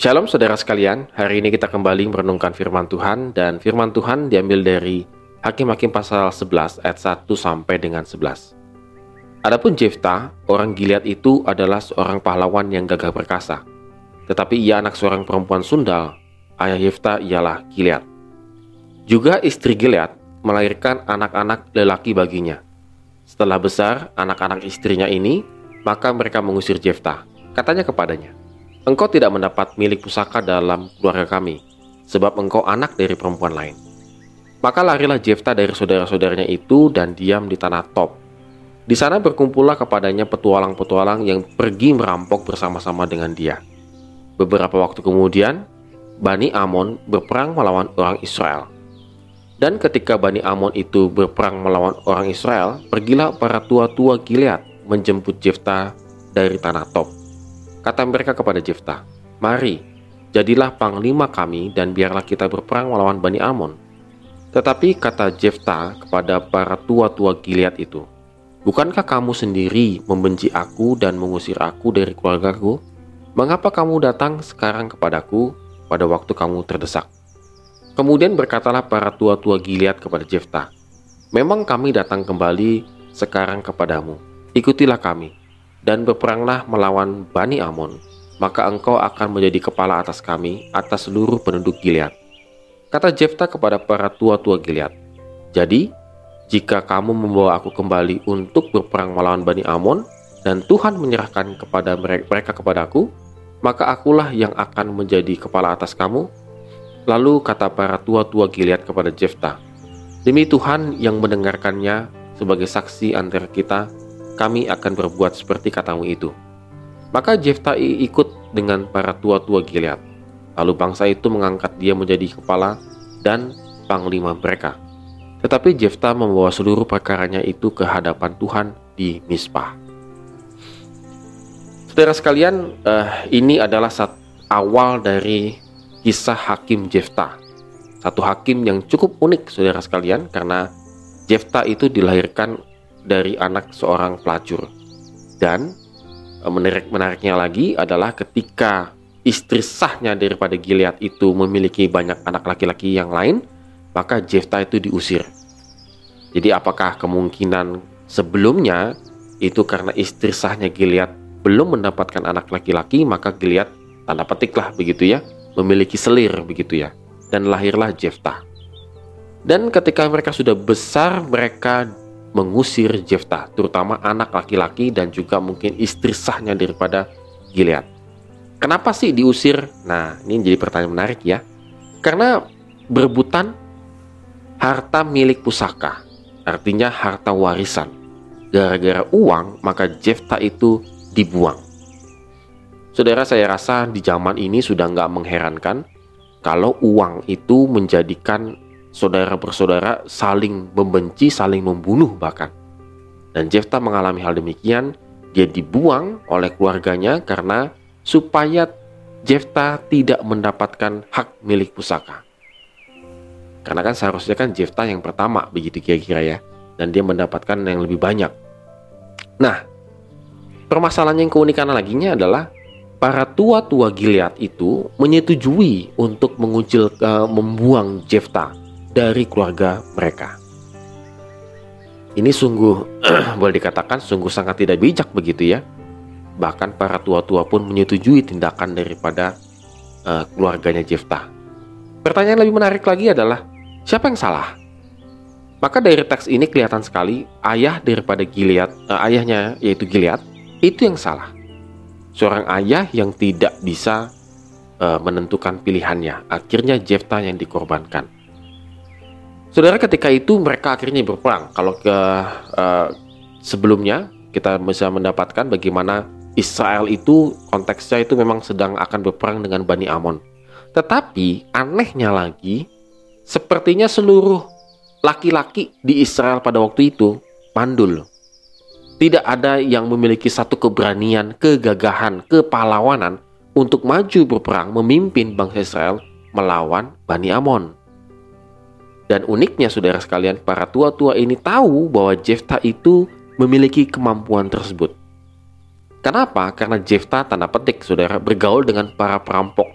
Shalom saudara sekalian, hari ini kita kembali merenungkan firman Tuhan dan firman Tuhan diambil dari Hakim-Hakim pasal 11 ayat 1 sampai dengan 11. Adapun Jefta, orang Gilead itu adalah seorang pahlawan yang gagah perkasa. Tetapi ia anak seorang perempuan sundal, ayah Jefta ialah Gilead. Juga istri Gilead melahirkan anak-anak lelaki baginya. Setelah besar anak-anak istrinya ini, maka mereka mengusir Jefta. Katanya kepadanya, Engkau tidak mendapat milik pusaka dalam keluarga kami, sebab engkau anak dari perempuan lain. Maka larilah Jefta dari saudara-saudaranya itu dan diam di tanah Top. Di sana berkumpullah kepadanya petualang-petualang yang pergi merampok bersama-sama dengan dia. Beberapa waktu kemudian, Bani Amon berperang melawan orang Israel. Dan ketika Bani Amon itu berperang melawan orang Israel, pergilah para tua-tua Gilead menjemput Jefta dari tanah Top Kata mereka kepada Jefta, Mari, jadilah panglima kami dan biarlah kita berperang melawan Bani Amon. Tetapi kata Jefta kepada para tua-tua Gilead itu, Bukankah kamu sendiri membenci aku dan mengusir aku dari keluargaku? Mengapa kamu datang sekarang kepadaku pada waktu kamu terdesak? Kemudian berkatalah para tua-tua Gilead kepada Jefta, Memang kami datang kembali sekarang kepadamu. Ikutilah kami, dan berperanglah melawan Bani Amon, maka engkau akan menjadi kepala atas kami, atas seluruh penduduk Gilead. Kata Jefta kepada para tua-tua Gilead, Jadi, jika kamu membawa aku kembali untuk berperang melawan Bani Amon, dan Tuhan menyerahkan kepada mereka kepadaku, maka akulah yang akan menjadi kepala atas kamu. Lalu kata para tua-tua Gilead kepada Jefta, Demi Tuhan yang mendengarkannya sebagai saksi antara kita kami akan berbuat seperti katamu itu. Maka Jefta ikut dengan para tua-tua Gilead. Lalu bangsa itu mengangkat dia menjadi kepala dan panglima mereka. Tetapi Jefta membawa seluruh perkaranya itu ke hadapan Tuhan di Mispa. Saudara sekalian, uh, ini adalah saat awal dari kisah Hakim Jefta. Satu hakim yang cukup unik, saudara sekalian, karena Jefta itu dilahirkan dari anak seorang pelacur. Dan e, menarik menariknya lagi adalah ketika istri sahnya daripada Gilead itu memiliki banyak anak laki-laki yang lain, maka Jefta itu diusir. Jadi apakah kemungkinan sebelumnya itu karena istri sahnya Gilead belum mendapatkan anak laki-laki, maka Gilead tanda petiklah begitu ya, memiliki selir begitu ya. Dan lahirlah Jefta. Dan ketika mereka sudah besar, mereka mengusir Jefta, terutama anak laki-laki dan juga mungkin istri sahnya daripada Gilead. Kenapa sih diusir? Nah, ini jadi pertanyaan menarik ya. Karena berebutan harta milik pusaka, artinya harta warisan. Gara-gara uang, maka Jefta itu dibuang. Saudara, saya rasa di zaman ini sudah nggak mengherankan kalau uang itu menjadikan saudara bersaudara saling membenci, saling membunuh bahkan. Dan Jefta mengalami hal demikian, dia dibuang oleh keluarganya karena supaya Jefta tidak mendapatkan hak milik pusaka. Karena kan seharusnya kan Jefta yang pertama begitu kira-kira ya, dan dia mendapatkan yang lebih banyak. Nah, permasalahan yang keunikan laginya adalah para tua-tua Gilead itu menyetujui untuk mengucil uh, membuang Jefta dari keluarga mereka. Ini sungguh boleh dikatakan sungguh sangat tidak bijak begitu ya. Bahkan para tua-tua pun menyetujui tindakan daripada uh, keluarganya Jefta. Pertanyaan lebih menarik lagi adalah siapa yang salah? Maka dari teks ini kelihatan sekali ayah daripada Gilead, uh, ayahnya yaitu Gilead itu yang salah. Seorang ayah yang tidak bisa uh, menentukan pilihannya. Akhirnya Jefta yang dikorbankan. Saudara ketika itu mereka akhirnya berperang. Kalau ke uh, sebelumnya kita bisa mendapatkan bagaimana Israel itu konteksnya itu memang sedang akan berperang dengan Bani Amon. Tetapi anehnya lagi, sepertinya seluruh laki-laki di Israel pada waktu itu mandul. Tidak ada yang memiliki satu keberanian, kegagahan, kepahlawanan untuk maju berperang memimpin bangsa Israel melawan Bani Amon. Dan uniknya saudara sekalian, para tua-tua ini tahu bahwa Jefta itu memiliki kemampuan tersebut. Kenapa? Karena Jefta tanda petik saudara bergaul dengan para perampok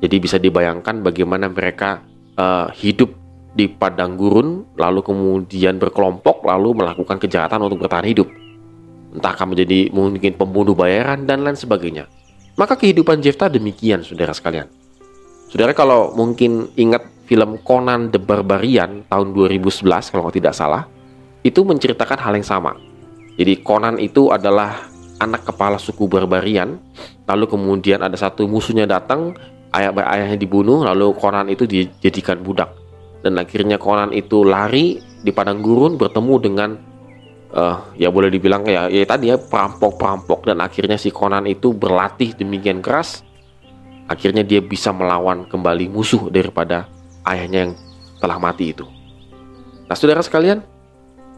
Jadi bisa dibayangkan bagaimana mereka uh, hidup di padang gurun, lalu kemudian berkelompok, lalu melakukan kejahatan untuk bertahan hidup. Entah akan menjadi mungkin pembunuh bayaran dan lain sebagainya. Maka kehidupan Jefta demikian, saudara sekalian. Saudara kalau mungkin ingat film Conan the Barbarian tahun 2011 kalau tidak salah, itu menceritakan hal yang sama. Jadi Conan itu adalah anak kepala suku Barbarian, lalu kemudian ada satu musuhnya datang, ayah ayahnya dibunuh, lalu Conan itu dijadikan budak dan akhirnya Conan itu lari di padang gurun bertemu dengan uh, ya boleh dibilang ya ya tadi ya perampok-perampok dan akhirnya si Conan itu berlatih demikian keras akhirnya dia bisa melawan kembali musuh daripada ayahnya yang telah mati itu. Nah, saudara sekalian,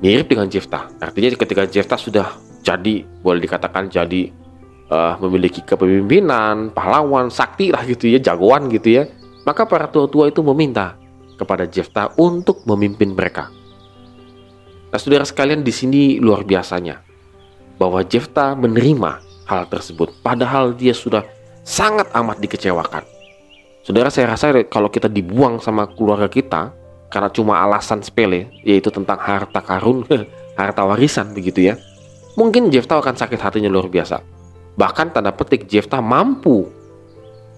mirip dengan Jefta. Artinya ketika Jefta sudah jadi boleh dikatakan jadi uh, memiliki kepemimpinan, pahlawan, sakti lah gitu ya, jagoan gitu ya. Maka para tua-tua itu meminta kepada Jefta untuk memimpin mereka. Nah, saudara sekalian di sini luar biasanya bahwa Jefta menerima hal tersebut padahal dia sudah sangat amat dikecewakan. Saudara saya rasa kalau kita dibuang sama keluarga kita karena cuma alasan sepele yaitu tentang harta karun, harta warisan begitu ya. Mungkin Jefta akan sakit hatinya luar biasa. Bahkan tanda petik Jefta mampu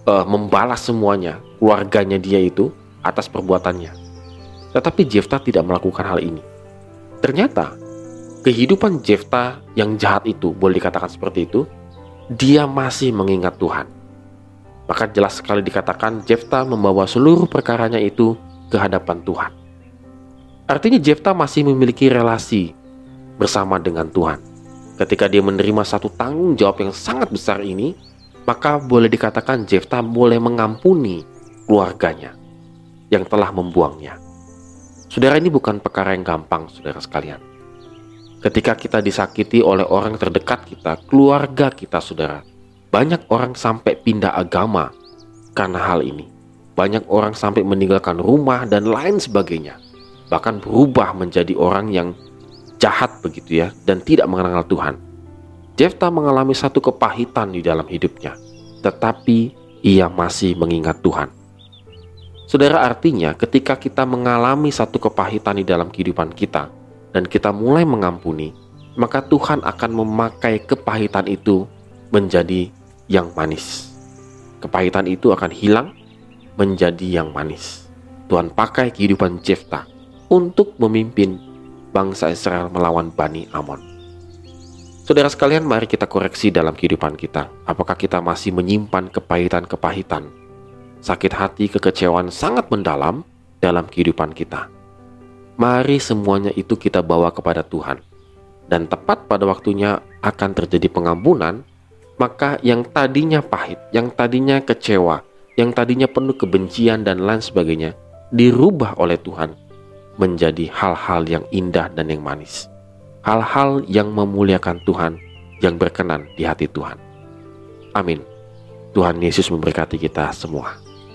uh, membalas semuanya, keluarganya dia itu atas perbuatannya. Tetapi Jefta tidak melakukan hal ini. Ternyata kehidupan Jefta yang jahat itu, boleh dikatakan seperti itu, dia masih mengingat Tuhan. Maka jelas sekali dikatakan Jefta membawa seluruh perkaranya itu ke hadapan Tuhan. Artinya Jefta masih memiliki relasi bersama dengan Tuhan. Ketika dia menerima satu tanggung jawab yang sangat besar ini, maka boleh dikatakan Jefta boleh mengampuni keluarganya yang telah membuangnya. Saudara ini bukan perkara yang gampang, saudara sekalian. Ketika kita disakiti oleh orang terdekat kita, keluarga kita, saudara, banyak orang sampai pindah agama karena hal ini. Banyak orang sampai meninggalkan rumah dan lain sebagainya. Bahkan berubah menjadi orang yang jahat begitu ya dan tidak mengenal Tuhan. Jefta mengalami satu kepahitan di dalam hidupnya, tetapi ia masih mengingat Tuhan. Saudara artinya ketika kita mengalami satu kepahitan di dalam kehidupan kita dan kita mulai mengampuni, maka Tuhan akan memakai kepahitan itu menjadi yang manis. Kepahitan itu akan hilang menjadi yang manis. Tuhan pakai kehidupan Jefta untuk memimpin bangsa Israel melawan Bani Amon. Saudara sekalian, mari kita koreksi dalam kehidupan kita. Apakah kita masih menyimpan kepahitan-kepahitan sakit hati, kekecewaan sangat mendalam dalam kehidupan kita. Mari semuanya itu kita bawa kepada Tuhan. Dan tepat pada waktunya akan terjadi pengampunan, maka yang tadinya pahit, yang tadinya kecewa, yang tadinya penuh kebencian dan lain sebagainya, dirubah oleh Tuhan menjadi hal-hal yang indah dan yang manis. Hal-hal yang memuliakan Tuhan, yang berkenan di hati Tuhan. Amin. Tuhan Yesus memberkati kita semua.